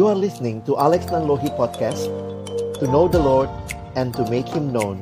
You are listening to Alex Nanlohi Podcast To know the Lord and to make Him known.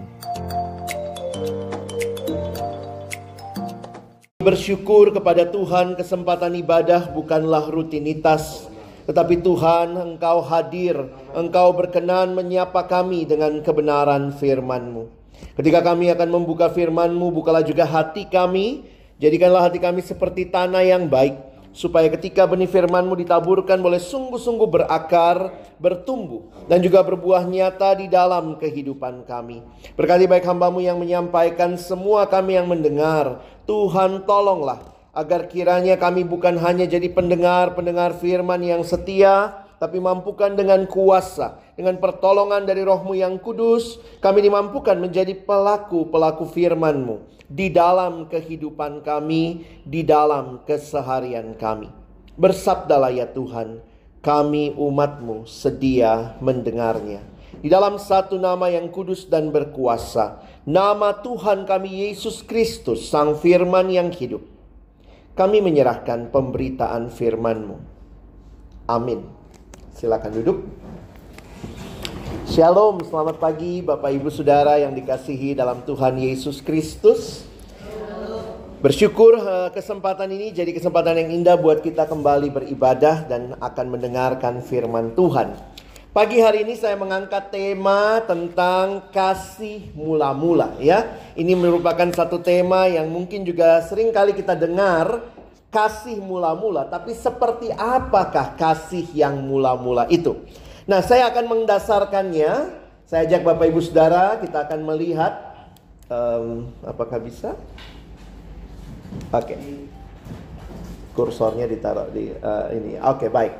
Bersyukur kepada Tuhan kesempatan ibadah bukanlah rutinitas. Tetapi Tuhan engkau hadir. Engkau berkenan menyapa kami dengan kebenaran firman-Mu. Ketika kami akan membuka firman-Mu Bukalah juga hati kami. Jadikanlah hati kami seperti tanah yang baik supaya ketika benih firman-Mu ditaburkan boleh sungguh-sungguh berakar, bertumbuh, dan juga berbuah nyata di dalam kehidupan kami. Berkati baik hambamu yang menyampaikan semua kami yang mendengar. Tuhan tolonglah agar kiranya kami bukan hanya jadi pendengar-pendengar firman yang setia, tapi mampukan dengan kuasa, dengan pertolongan dari rohmu yang kudus, kami dimampukan menjadi pelaku-pelaku firman-Mu di dalam kehidupan kami, di dalam keseharian kami. Bersabdalah ya Tuhan, kami umatmu sedia mendengarnya. Di dalam satu nama yang kudus dan berkuasa, nama Tuhan kami Yesus Kristus, Sang Firman yang hidup. Kami menyerahkan pemberitaan firman-Mu. Amin. Silakan duduk. Shalom, selamat pagi Bapak Ibu Saudara yang dikasihi dalam Tuhan Yesus Kristus. Bersyukur eh, kesempatan ini jadi kesempatan yang indah buat kita kembali beribadah dan akan mendengarkan firman Tuhan. Pagi hari ini saya mengangkat tema tentang kasih mula-mula ya. Ini merupakan satu tema yang mungkin juga sering kali kita dengar kasih mula-mula, tapi seperti apakah kasih yang mula-mula itu? Nah, saya akan mendasarkannya. Saya ajak Bapak Ibu Saudara, kita akan melihat um, apakah bisa. Oke. Okay. Kursornya ditaruh di uh, ini. Oke, okay, baik.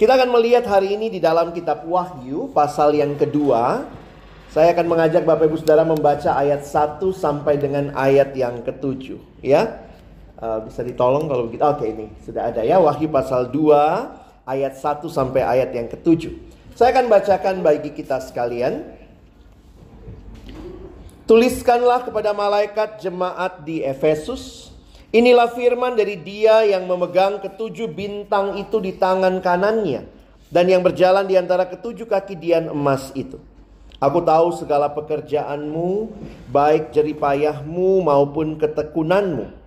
Kita akan melihat hari ini di dalam kitab Wahyu pasal yang kedua. Saya akan mengajak Bapak Ibu Saudara membaca ayat 1 sampai dengan ayat yang ketujuh, ya. Uh, bisa ditolong kalau begitu. Oke, ini sudah ada ya Wahyu pasal 2 ayat 1 sampai ayat yang ketujuh. Saya akan bacakan bagi kita sekalian. Tuliskanlah kepada malaikat jemaat di Efesus. Inilah firman dari dia yang memegang ketujuh bintang itu di tangan kanannya. Dan yang berjalan di antara ketujuh kaki dian emas itu. Aku tahu segala pekerjaanmu, baik jeripayahmu maupun ketekunanmu.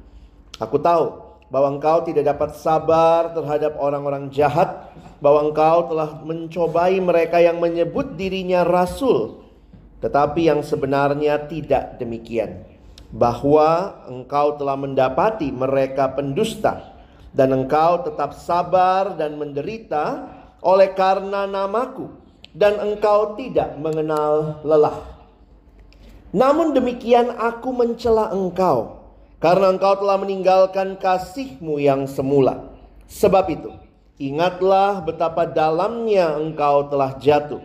Aku tahu bahwa engkau tidak dapat sabar terhadap orang-orang jahat, bahwa engkau telah mencobai mereka yang menyebut dirinya rasul, tetapi yang sebenarnya tidak demikian. Bahwa engkau telah mendapati mereka pendusta, dan engkau tetap sabar dan menderita oleh karena namaku, dan engkau tidak mengenal lelah. Namun demikian aku mencela engkau karena engkau telah meninggalkan kasihmu yang semula. Sebab itu, ingatlah betapa dalamnya engkau telah jatuh.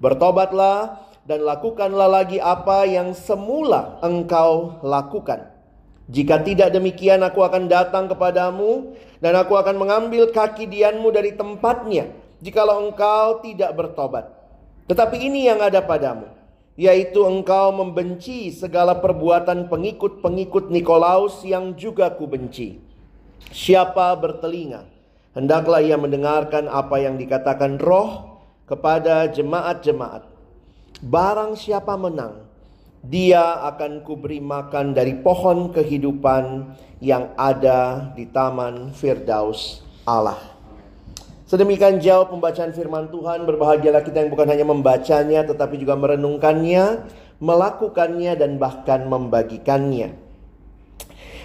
Bertobatlah dan lakukanlah lagi apa yang semula engkau lakukan. Jika tidak demikian aku akan datang kepadamu dan aku akan mengambil kaki dianmu dari tempatnya jikalau engkau tidak bertobat. Tetapi ini yang ada padamu yaitu engkau membenci segala perbuatan pengikut-pengikut Nikolaus yang juga kubenci. Siapa bertelinga, hendaklah ia mendengarkan apa yang dikatakan roh kepada jemaat-jemaat. Barang siapa menang, dia akan kuberi makan dari pohon kehidupan yang ada di taman Firdaus Allah. Sedemikian jauh pembacaan firman Tuhan, berbahagialah kita yang bukan hanya membacanya tetapi juga merenungkannya, melakukannya dan bahkan membagikannya.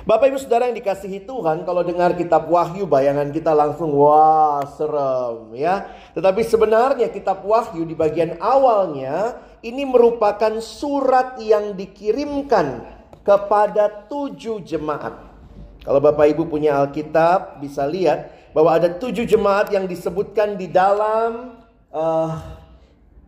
Bapak Ibu Saudara yang dikasihi Tuhan, kalau dengar kitab Wahyu bayangan kita langsung wah serem ya. Tetapi sebenarnya kitab Wahyu di bagian awalnya ini merupakan surat yang dikirimkan kepada tujuh jemaat. Kalau Bapak Ibu punya Alkitab bisa lihat bahwa ada tujuh jemaat yang disebutkan di dalam uh,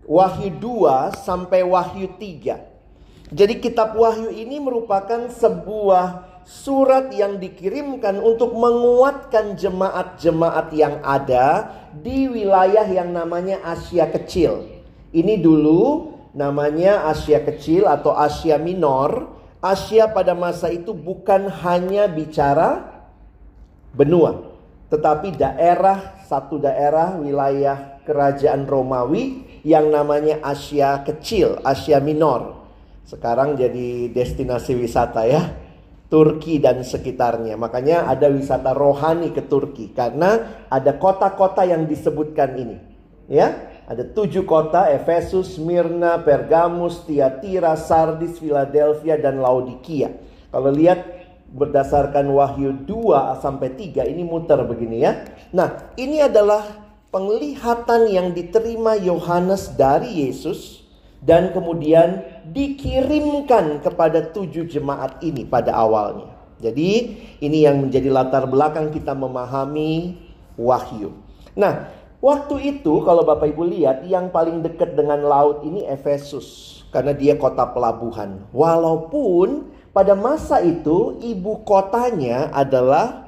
Wahyu 2 sampai Wahyu 3. Jadi kitab Wahyu ini merupakan sebuah surat yang dikirimkan untuk menguatkan jemaat-jemaat yang ada di wilayah yang namanya Asia Kecil. Ini dulu namanya Asia Kecil atau Asia Minor. Asia pada masa itu bukan hanya bicara benua, tetapi daerah satu daerah wilayah kerajaan Romawi yang namanya Asia Kecil, Asia Minor. Sekarang jadi destinasi wisata ya. Turki dan sekitarnya. Makanya ada wisata rohani ke Turki karena ada kota-kota yang disebutkan ini. Ya, ada tujuh kota: Efesus, Smyrna, Pergamus, Tiatira, Sardis, Philadelphia, dan Laodikia. Kalau lihat berdasarkan Wahyu 2 sampai 3 ini muter begini ya. Nah, ini adalah penglihatan yang diterima Yohanes dari Yesus dan kemudian dikirimkan kepada tujuh jemaat ini pada awalnya. Jadi ini yang menjadi latar belakang kita memahami wahyu. Nah, waktu itu kalau Bapak Ibu lihat yang paling dekat dengan laut ini Efesus karena dia kota pelabuhan. Walaupun pada masa itu ibu kotanya adalah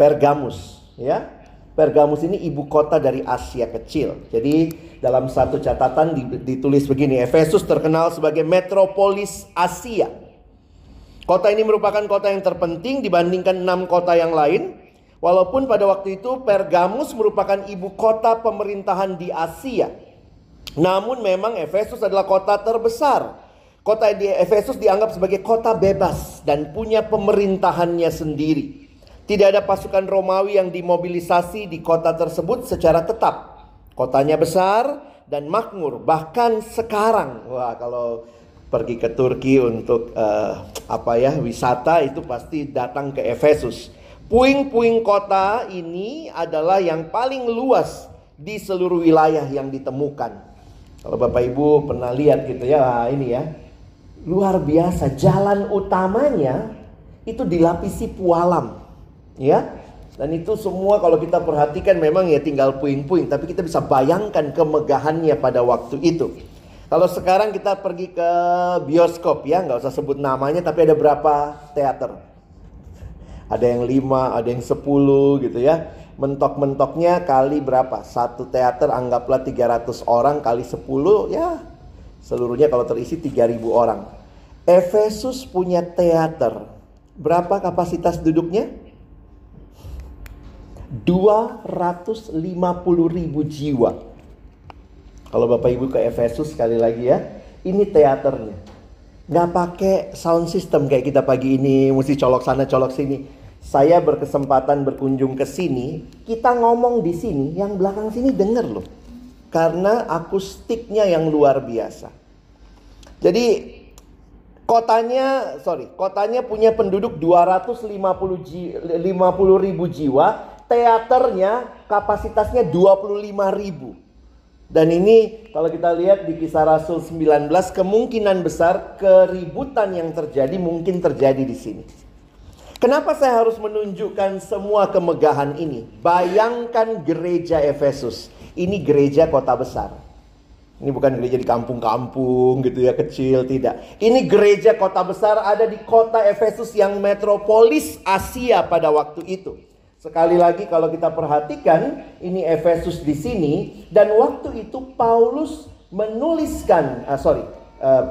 Pergamus, ya. Pergamus ini ibu kota dari Asia Kecil. Jadi dalam satu catatan ditulis begini, Efesus terkenal sebagai metropolis Asia. Kota ini merupakan kota yang terpenting dibandingkan enam kota yang lain. Walaupun pada waktu itu Pergamus merupakan ibu kota pemerintahan di Asia. Namun memang Efesus adalah kota terbesar. Kota di Efesus dianggap sebagai kota bebas dan punya pemerintahannya sendiri. Tidak ada pasukan Romawi yang dimobilisasi di kota tersebut secara tetap. Kotanya besar dan makmur. Bahkan sekarang, wah kalau pergi ke Turki untuk uh, apa ya wisata itu pasti datang ke Efesus. Puing-puing kota ini adalah yang paling luas di seluruh wilayah yang ditemukan. Kalau Bapak Ibu pernah lihat gitu ya, ini ya. Luar biasa, jalan utamanya itu dilapisi pualam ya. Dan itu semua kalau kita perhatikan memang ya tinggal puing-puing, tapi kita bisa bayangkan kemegahannya pada waktu itu. Kalau sekarang kita pergi ke bioskop ya, nggak usah sebut namanya, tapi ada berapa teater? Ada yang lima, ada yang sepuluh gitu ya. Mentok-mentoknya kali berapa? Satu teater anggaplah 300 orang kali 10 ya seluruhnya kalau terisi 3000 orang. Efesus punya teater. Berapa kapasitas duduknya? 250 ribu jiwa. Kalau Bapak Ibu ke Efesus sekali lagi ya, ini teaternya. Nggak pakai sound system kayak kita pagi ini, mesti colok sana colok sini. Saya berkesempatan berkunjung ke sini, kita ngomong di sini, yang belakang sini denger loh. Karena akustiknya yang luar biasa. Jadi kotanya, sorry, kotanya punya penduduk 250 ribu jiwa, teaternya kapasitasnya 25 ribu. Dan ini kalau kita lihat di kisah Rasul 19 kemungkinan besar keributan yang terjadi mungkin terjadi di sini. Kenapa saya harus menunjukkan semua kemegahan ini? Bayangkan gereja Efesus. Ini gereja kota besar. Ini bukan gereja di kampung-kampung gitu ya kecil, tidak. Ini gereja kota besar ada di kota Efesus yang metropolis Asia pada waktu itu. Sekali lagi kalau kita perhatikan ini Efesus di sini dan waktu itu Paulus menuliskan uh, sorry uh,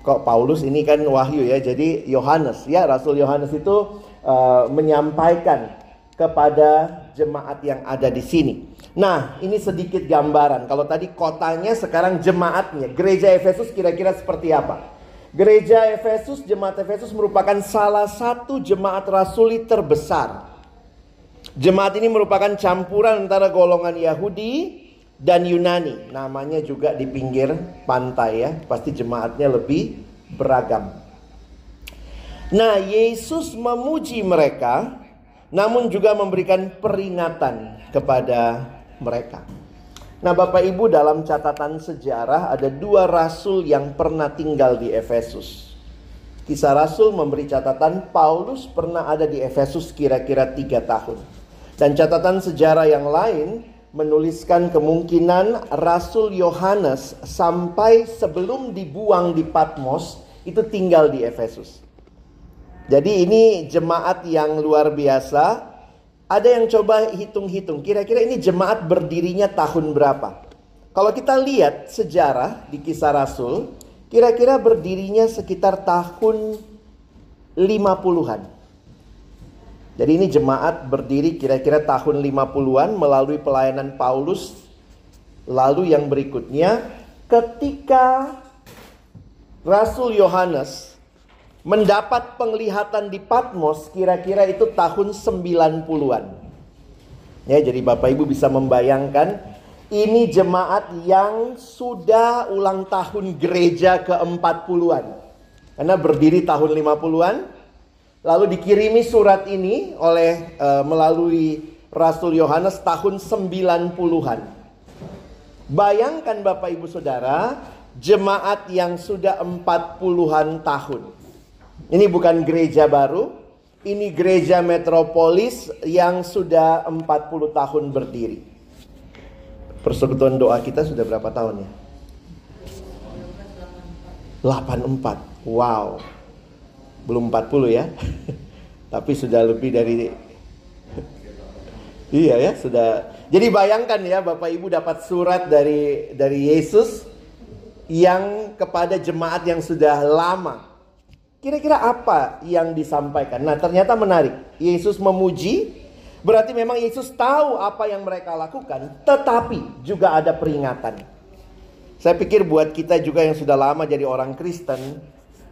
kok Paulus ini kan Wahyu ya jadi Yohanes ya Rasul Yohanes itu uh, menyampaikan kepada jemaat yang ada di sini. Nah, ini sedikit gambaran. Kalau tadi kotanya, sekarang jemaatnya. Gereja Efesus kira-kira seperti apa? Gereja Efesus, jemaat Efesus merupakan salah satu jemaat rasuli terbesar Jemaat ini merupakan campuran antara golongan Yahudi dan Yunani. Namanya juga di pinggir pantai ya. Pasti jemaatnya lebih beragam. Nah, Yesus memuji mereka namun juga memberikan peringatan kepada mereka. Nah, Bapak Ibu, dalam catatan sejarah ada dua rasul yang pernah tinggal di Efesus. Kisah Rasul memberi catatan Paulus pernah ada di Efesus kira-kira tiga tahun. Dan catatan sejarah yang lain menuliskan kemungkinan Rasul Yohanes sampai sebelum dibuang di Patmos itu tinggal di Efesus. Jadi ini jemaat yang luar biasa. Ada yang coba hitung-hitung, kira-kira ini jemaat berdirinya tahun berapa? Kalau kita lihat sejarah di kisah Rasul, kira-kira berdirinya sekitar tahun 50-an. Jadi ini jemaat berdiri kira-kira tahun 50-an melalui pelayanan Paulus. Lalu yang berikutnya ketika Rasul Yohanes mendapat penglihatan di Patmos kira-kira itu tahun 90-an. Ya, jadi Bapak Ibu bisa membayangkan ini jemaat yang sudah ulang tahun gereja ke-40-an. Karena berdiri tahun 50-an, Lalu dikirimi surat ini oleh uh, melalui Rasul Yohanes tahun 90-an. Bayangkan Bapak Ibu Saudara, jemaat yang sudah 40-an tahun. Ini bukan gereja baru, ini gereja metropolis yang sudah 40 tahun berdiri. Persekutuan doa kita sudah berapa tahun ya? 84. Wow belum 40 ya. Tapi sudah lebih dari Iya ya, sudah. Jadi bayangkan ya Bapak Ibu dapat surat dari dari Yesus yang kepada jemaat yang sudah lama. Kira-kira apa yang disampaikan? Nah, ternyata menarik. Yesus memuji, berarti memang Yesus tahu apa yang mereka lakukan, tetapi juga ada peringatan. Saya pikir buat kita juga yang sudah lama jadi orang Kristen,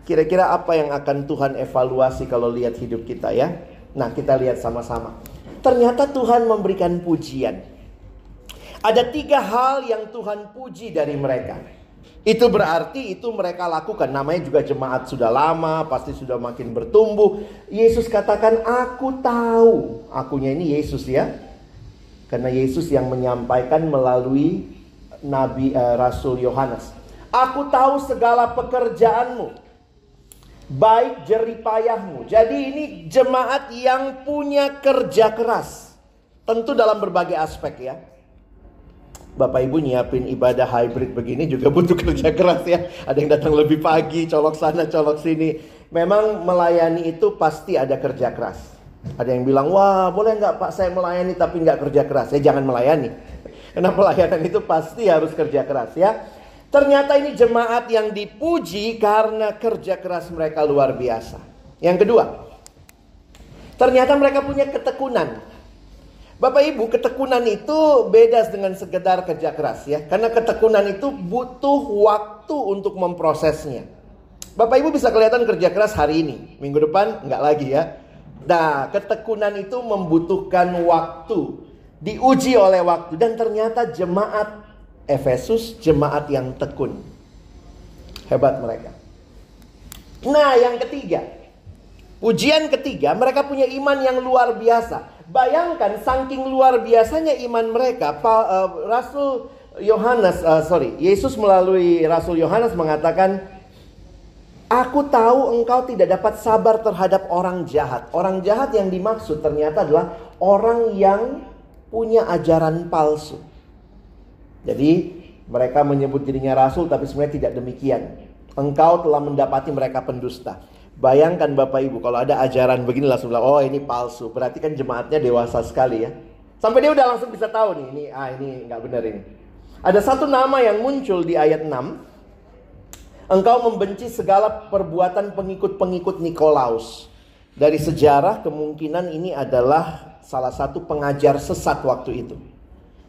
Kira-kira apa yang akan Tuhan evaluasi kalau lihat hidup kita ya? Nah, kita lihat sama-sama. Ternyata Tuhan memberikan pujian. Ada tiga hal yang Tuhan puji dari mereka. Itu berarti itu mereka lakukan. Namanya juga jemaat sudah lama, pasti sudah makin bertumbuh. Yesus katakan, "Aku tahu." Akunya ini Yesus ya. Karena Yesus yang menyampaikan melalui Nabi uh, Rasul Yohanes. Aku tahu segala pekerjaanmu baik jeripayahmu. Jadi ini jemaat yang punya kerja keras. Tentu dalam berbagai aspek ya. Bapak Ibu nyiapin ibadah hybrid begini juga butuh kerja keras ya. Ada yang datang lebih pagi, colok sana, colok sini. Memang melayani itu pasti ada kerja keras. Ada yang bilang, wah boleh nggak Pak saya melayani tapi nggak kerja keras. Ya jangan melayani. Karena pelayanan itu pasti harus kerja keras ya. Ternyata ini jemaat yang dipuji karena kerja keras mereka luar biasa. Yang kedua, ternyata mereka punya ketekunan. Bapak Ibu, ketekunan itu beda dengan sekedar kerja keras ya. Karena ketekunan itu butuh waktu untuk memprosesnya. Bapak Ibu bisa kelihatan kerja keras hari ini. Minggu depan enggak lagi ya. Nah, ketekunan itu membutuhkan waktu. Diuji oleh waktu. Dan ternyata jemaat Efesus jemaat yang tekun. Hebat mereka. Nah, yang ketiga. Pujian ketiga, mereka punya iman yang luar biasa. Bayangkan saking luar biasanya iman mereka, uh, Rasul Yohanes, uh, sorry, Yesus melalui Rasul Yohanes mengatakan, Aku tahu engkau tidak dapat sabar terhadap orang jahat. Orang jahat yang dimaksud ternyata adalah orang yang punya ajaran palsu. Jadi mereka menyebut dirinya rasul tapi sebenarnya tidak demikian. Engkau telah mendapati mereka pendusta. Bayangkan Bapak Ibu kalau ada ajaran begini langsung bilang, oh ini palsu. Berarti kan jemaatnya dewasa sekali ya. Sampai dia udah langsung bisa tahu nih, ini ah ini nggak benar ini. Ada satu nama yang muncul di ayat 6. Engkau membenci segala perbuatan pengikut-pengikut Nikolaus. Dari sejarah kemungkinan ini adalah salah satu pengajar sesat waktu itu.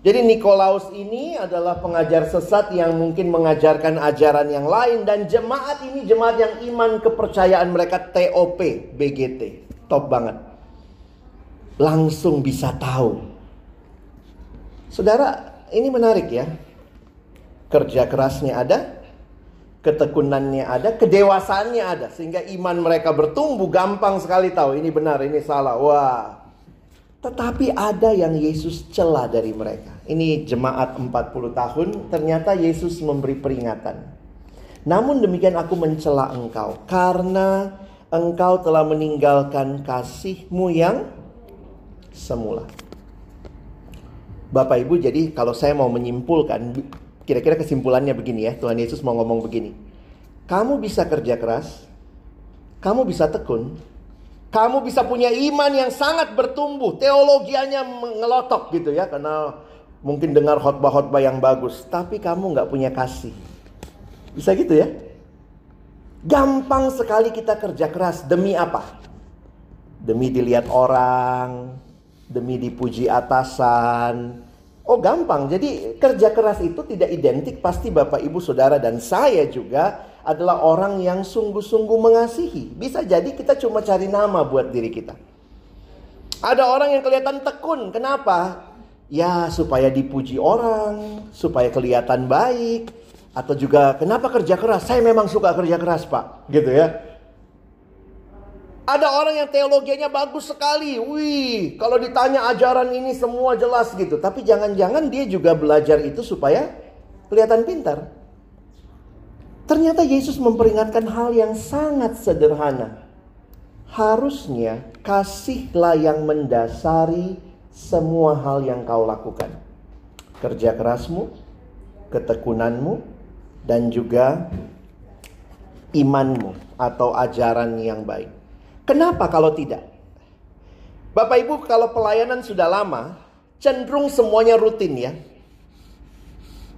Jadi Nikolaus ini adalah pengajar sesat yang mungkin mengajarkan ajaran yang lain dan jemaat ini jemaat yang iman kepercayaan mereka TOP BGT. Top banget. Langsung bisa tahu. Saudara, ini menarik ya. Kerja kerasnya ada, ketekunannya ada, kedewasaannya ada sehingga iman mereka bertumbuh gampang sekali tahu ini benar, ini salah. Wah. Tetapi ada yang Yesus celah dari mereka. Ini jemaat 40 tahun, ternyata Yesus memberi peringatan. Namun demikian aku mencela engkau karena engkau telah meninggalkan kasihmu yang semula. Bapak Ibu, jadi kalau saya mau menyimpulkan, kira-kira kesimpulannya begini ya, Tuhan Yesus mau ngomong begini. Kamu bisa kerja keras, kamu bisa tekun, kamu bisa punya iman yang sangat bertumbuh, teologianya mengelotok gitu ya, karena mungkin dengar khotbah-khotbah yang bagus, tapi kamu nggak punya kasih. Bisa gitu ya? Gampang sekali kita kerja keras demi apa? demi dilihat orang, demi dipuji atasan. Oh gampang, jadi kerja keras itu tidak identik pasti Bapak Ibu Saudara dan saya juga adalah orang yang sungguh-sungguh mengasihi. Bisa jadi kita cuma cari nama buat diri kita. Ada orang yang kelihatan tekun, kenapa? Ya supaya dipuji orang, supaya kelihatan baik. Atau juga kenapa kerja keras? Saya memang suka kerja keras pak, gitu ya. Ada orang yang teologinya bagus sekali. Wih, kalau ditanya ajaran ini semua jelas gitu. Tapi jangan-jangan dia juga belajar itu supaya kelihatan pintar. Ternyata Yesus memperingatkan hal yang sangat sederhana. Harusnya kasihlah yang mendasari semua hal yang kau lakukan. Kerja kerasmu, ketekunanmu, dan juga imanmu atau ajaran yang baik. Kenapa kalau tidak? Bapak Ibu kalau pelayanan sudah lama, cenderung semuanya rutin ya.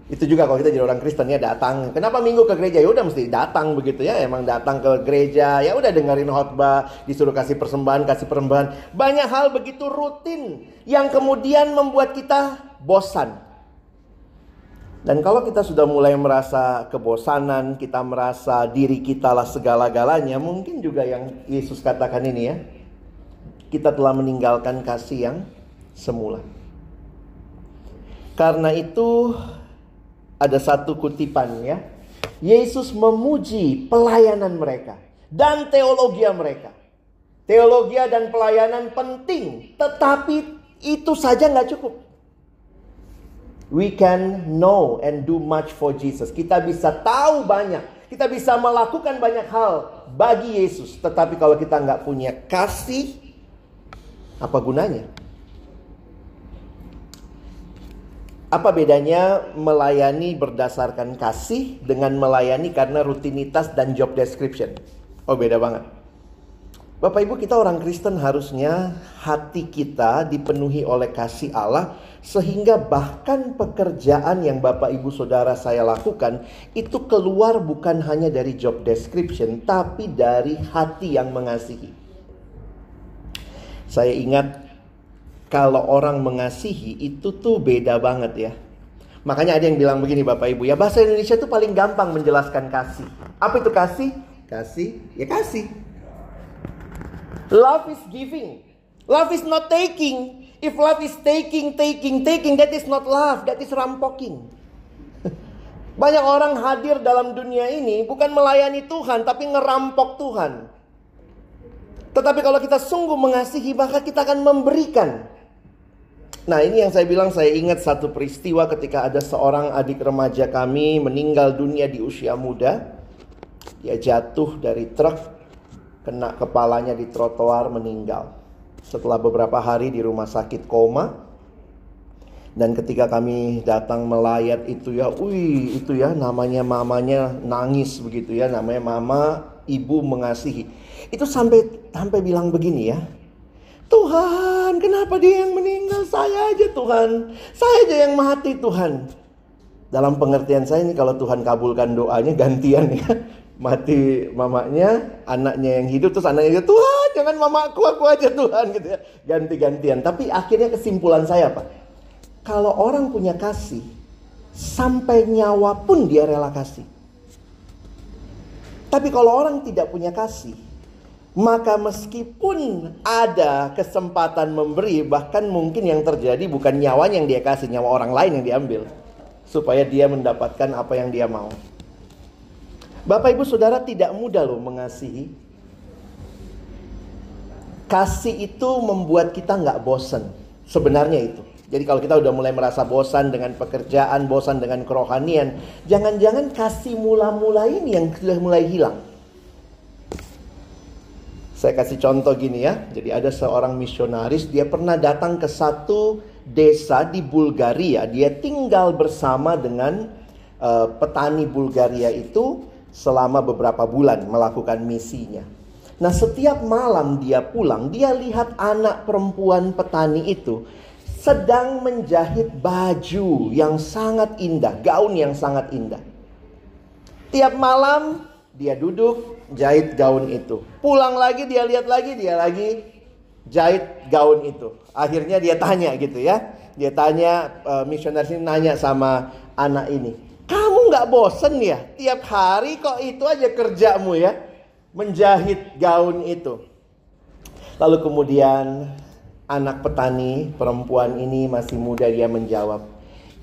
Itu juga kalau kita jadi orang Kristen ya datang. Kenapa minggu ke gereja? Ya udah mesti datang begitu ya. Emang datang ke gereja, ya udah dengerin khotbah, disuruh kasih persembahan, kasih persembahan. Banyak hal begitu rutin yang kemudian membuat kita bosan. Dan kalau kita sudah mulai merasa kebosanan, kita merasa diri kita lah segala-galanya, mungkin juga yang Yesus katakan ini ya. Kita telah meninggalkan kasih yang semula. Karena itu ada satu kutipan ya. Yesus memuji pelayanan mereka dan teologi mereka. Teologi dan pelayanan penting, tetapi itu saja nggak cukup. We can know and do much for Jesus. Kita bisa tahu banyak, kita bisa melakukan banyak hal bagi Yesus. Tetapi kalau kita nggak punya kasih, apa gunanya? Apa bedanya melayani berdasarkan kasih dengan melayani karena rutinitas dan job description? Oh beda banget. Bapak Ibu kita orang Kristen harusnya hati kita dipenuhi oleh kasih Allah sehingga bahkan pekerjaan yang Bapak Ibu Saudara saya lakukan itu keluar bukan hanya dari job description tapi dari hati yang mengasihi. Saya ingat kalau orang mengasihi itu tuh beda banget ya. Makanya ada yang bilang begini Bapak Ibu, ya bahasa Indonesia tuh paling gampang menjelaskan kasih. Apa itu kasih? Kasih, ya kasih. Love is giving. Love is not taking. If love is taking, taking, taking, that is not love, that is rampoking. Banyak orang hadir dalam dunia ini bukan melayani Tuhan, tapi ngerampok Tuhan. Tetapi kalau kita sungguh mengasihi, maka kita akan memberikan. Nah ini yang saya bilang saya ingat satu peristiwa ketika ada seorang adik remaja kami meninggal dunia di usia muda. Dia jatuh dari truk, kena kepalanya di trotoar meninggal. Setelah beberapa hari di rumah sakit koma. Dan ketika kami datang melayat itu ya, wih itu ya namanya mamanya nangis begitu ya, namanya mama ibu mengasihi. Itu sampai sampai bilang begini ya, Tuhan, kenapa dia yang meninggal? Saya aja Tuhan. Saya aja yang mati Tuhan. Dalam pengertian saya ini kalau Tuhan kabulkan doanya gantian ya. Mati mamanya, anaknya yang hidup terus anaknya itu Tuhan jangan mamaku aku aja Tuhan gitu ya. Ganti-gantian. Tapi akhirnya kesimpulan saya apa? Kalau orang punya kasih, sampai nyawa pun dia rela kasih. Tapi kalau orang tidak punya kasih, maka meskipun ada kesempatan memberi, bahkan mungkin yang terjadi bukan nyawanya yang dia kasih, nyawa orang lain yang diambil. Supaya dia mendapatkan apa yang dia mau. Bapak ibu saudara tidak mudah loh mengasihi. Kasih itu membuat kita nggak bosan. Sebenarnya itu. Jadi kalau kita udah mulai merasa bosan dengan pekerjaan, bosan dengan kerohanian, jangan-jangan kasih mula-mula ini yang sudah mulai hilang. Saya kasih contoh gini ya. Jadi ada seorang misionaris, dia pernah datang ke satu desa di Bulgaria. Dia tinggal bersama dengan uh, petani Bulgaria itu selama beberapa bulan melakukan misinya. Nah, setiap malam dia pulang, dia lihat anak perempuan petani itu sedang menjahit baju yang sangat indah, gaun yang sangat indah. Tiap malam dia duduk jahit gaun itu. Pulang lagi dia lihat lagi dia lagi jahit gaun itu. Akhirnya dia tanya gitu ya. Dia tanya uh, misionaris ini nanya sama anak ini. Kamu nggak bosen ya? Tiap hari kok itu aja kerjamu ya? Menjahit gaun itu. Lalu kemudian anak petani perempuan ini masih muda dia menjawab.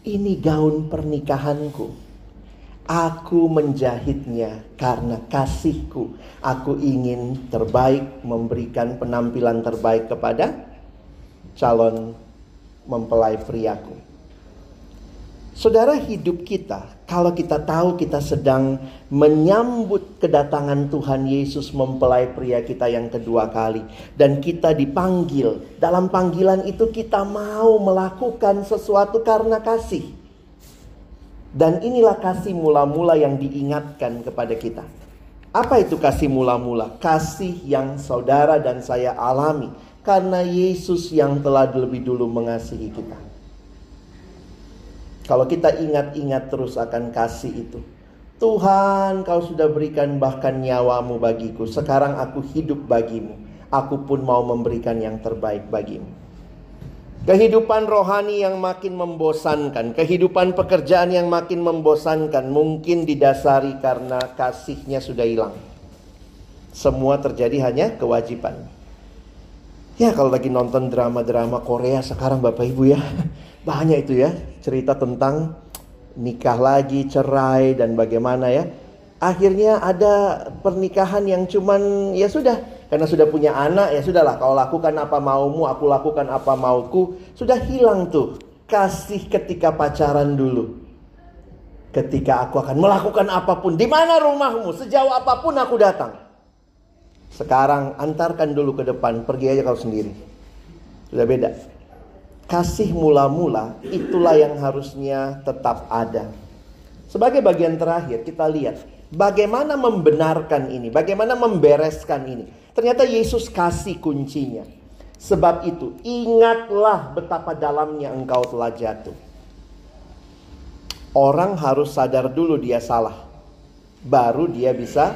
Ini gaun pernikahanku. Aku menjahitnya karena kasihku. Aku ingin terbaik memberikan penampilan terbaik kepada calon mempelai priaku. Saudara hidup kita, kalau kita tahu kita sedang menyambut kedatangan Tuhan Yesus mempelai pria kita yang kedua kali. Dan kita dipanggil, dalam panggilan itu kita mau melakukan sesuatu karena kasih. Dan inilah kasih mula-mula yang diingatkan kepada kita. Apa itu kasih mula-mula? Kasih yang saudara dan saya alami karena Yesus yang telah lebih dulu mengasihi kita. Kalau kita ingat-ingat terus akan kasih itu. Tuhan kau sudah berikan bahkan nyawamu bagiku. Sekarang aku hidup bagimu. Aku pun mau memberikan yang terbaik bagimu. Kehidupan rohani yang makin membosankan, kehidupan pekerjaan yang makin membosankan, mungkin didasari karena kasihnya sudah hilang. Semua terjadi hanya kewajiban. Ya kalau lagi nonton drama-drama Korea sekarang Bapak Ibu ya, banyak itu ya cerita tentang nikah lagi, cerai dan bagaimana ya. Akhirnya ada pernikahan yang cuman ya sudah karena sudah punya anak ya sudahlah kau lakukan apa maumu, aku lakukan apa mauku. Sudah hilang tuh kasih ketika pacaran dulu. Ketika aku akan melakukan apa pun, di mana rumahmu, sejauh apa pun aku datang. Sekarang antarkan dulu ke depan, pergi aja kau sendiri. Sudah beda. Kasih mula-mula itulah yang harusnya tetap ada. Sebagai bagian terakhir kita lihat bagaimana membenarkan ini, bagaimana membereskan ini. Ternyata Yesus kasih kuncinya. Sebab itu, ingatlah betapa dalamnya engkau telah jatuh. Orang harus sadar dulu dia salah. Baru dia bisa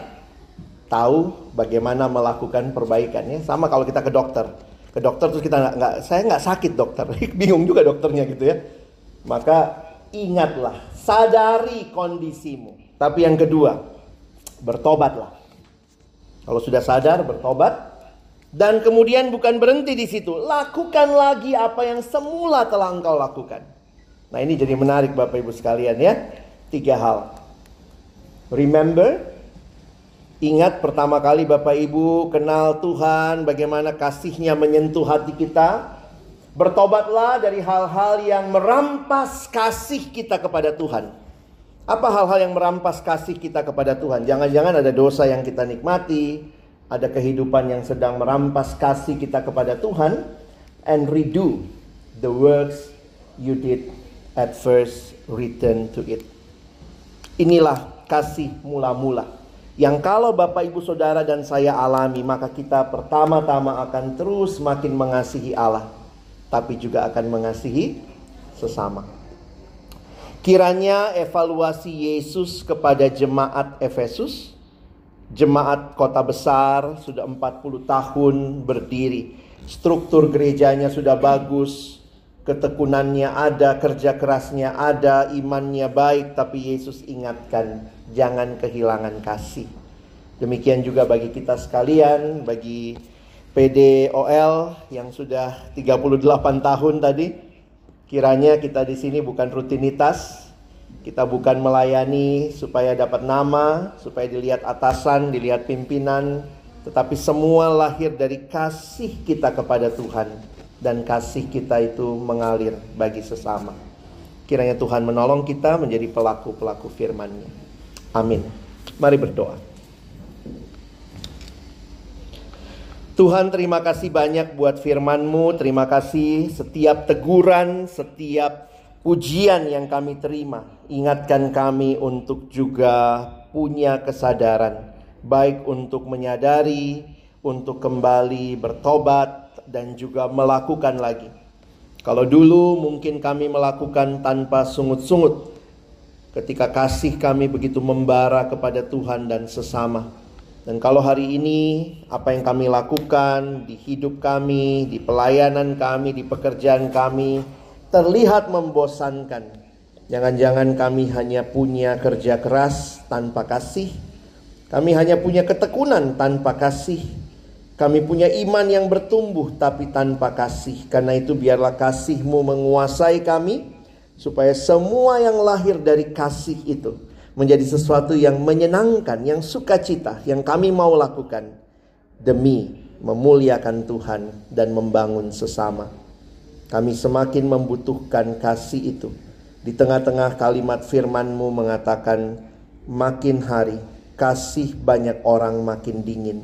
tahu bagaimana melakukan perbaikannya. Sama kalau kita ke dokter. Ke dokter terus kita nggak, saya nggak sakit dokter. Bingung juga dokternya gitu ya. Maka ingatlah, sadari kondisimu. Tapi yang kedua, bertobatlah. Kalau sudah sadar, bertobat. Dan kemudian bukan berhenti di situ. Lakukan lagi apa yang semula telah engkau lakukan. Nah ini jadi menarik Bapak Ibu sekalian ya. Tiga hal. Remember. Ingat pertama kali Bapak Ibu kenal Tuhan. Bagaimana kasihnya menyentuh hati kita. Bertobatlah dari hal-hal yang merampas kasih kita kepada Tuhan. Apa hal-hal yang merampas kasih kita kepada Tuhan? Jangan-jangan ada dosa yang kita nikmati, ada kehidupan yang sedang merampas kasih kita kepada Tuhan, and redo the works you did at first return to it. Inilah kasih mula-mula. Yang kalau Bapak Ibu Saudara dan saya alami, maka kita pertama-tama akan terus makin mengasihi Allah, tapi juga akan mengasihi sesama. Kiranya evaluasi Yesus kepada jemaat Efesus, jemaat kota besar sudah 40 tahun berdiri. Struktur gerejanya sudah bagus, ketekunannya ada, kerja kerasnya ada, imannya baik, tapi Yesus ingatkan jangan kehilangan kasih. Demikian juga bagi kita sekalian, bagi PDOL yang sudah 38 tahun tadi, Kiranya kita di sini bukan rutinitas, kita bukan melayani supaya dapat nama, supaya dilihat atasan, dilihat pimpinan, tetapi semua lahir dari kasih kita kepada Tuhan dan kasih kita itu mengalir bagi sesama. Kiranya Tuhan menolong kita menjadi pelaku-pelaku firman-Nya. Amin. Mari berdoa. Tuhan terima kasih banyak buat firman-Mu, terima kasih setiap teguran, setiap pujian yang kami terima. Ingatkan kami untuk juga punya kesadaran, baik untuk menyadari, untuk kembali bertobat, dan juga melakukan lagi. Kalau dulu mungkin kami melakukan tanpa sungut-sungut, ketika kasih kami begitu membara kepada Tuhan dan sesama. Dan kalau hari ini apa yang kami lakukan di hidup kami, di pelayanan kami, di pekerjaan kami terlihat membosankan. Jangan-jangan kami hanya punya kerja keras tanpa kasih. Kami hanya punya ketekunan tanpa kasih. Kami punya iman yang bertumbuh tapi tanpa kasih. Karena itu biarlah kasihmu menguasai kami. Supaya semua yang lahir dari kasih itu menjadi sesuatu yang menyenangkan, yang sukacita, yang kami mau lakukan demi memuliakan Tuhan dan membangun sesama. Kami semakin membutuhkan kasih itu. Di tengah-tengah kalimat firman-Mu mengatakan, makin hari kasih banyak orang makin dingin.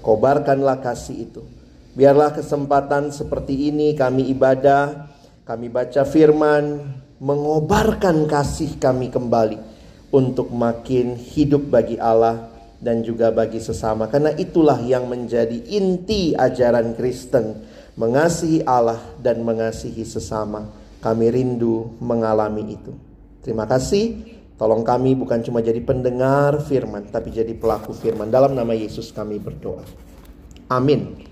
Kobarkanlah kasih itu. Biarlah kesempatan seperti ini kami ibadah, kami baca firman, mengobarkan kasih kami kembali untuk makin hidup bagi Allah dan juga bagi sesama. Karena itulah yang menjadi inti ajaran Kristen, mengasihi Allah dan mengasihi sesama. Kami rindu mengalami itu. Terima kasih. Tolong kami bukan cuma jadi pendengar firman, tapi jadi pelaku firman. Dalam nama Yesus kami berdoa. Amin.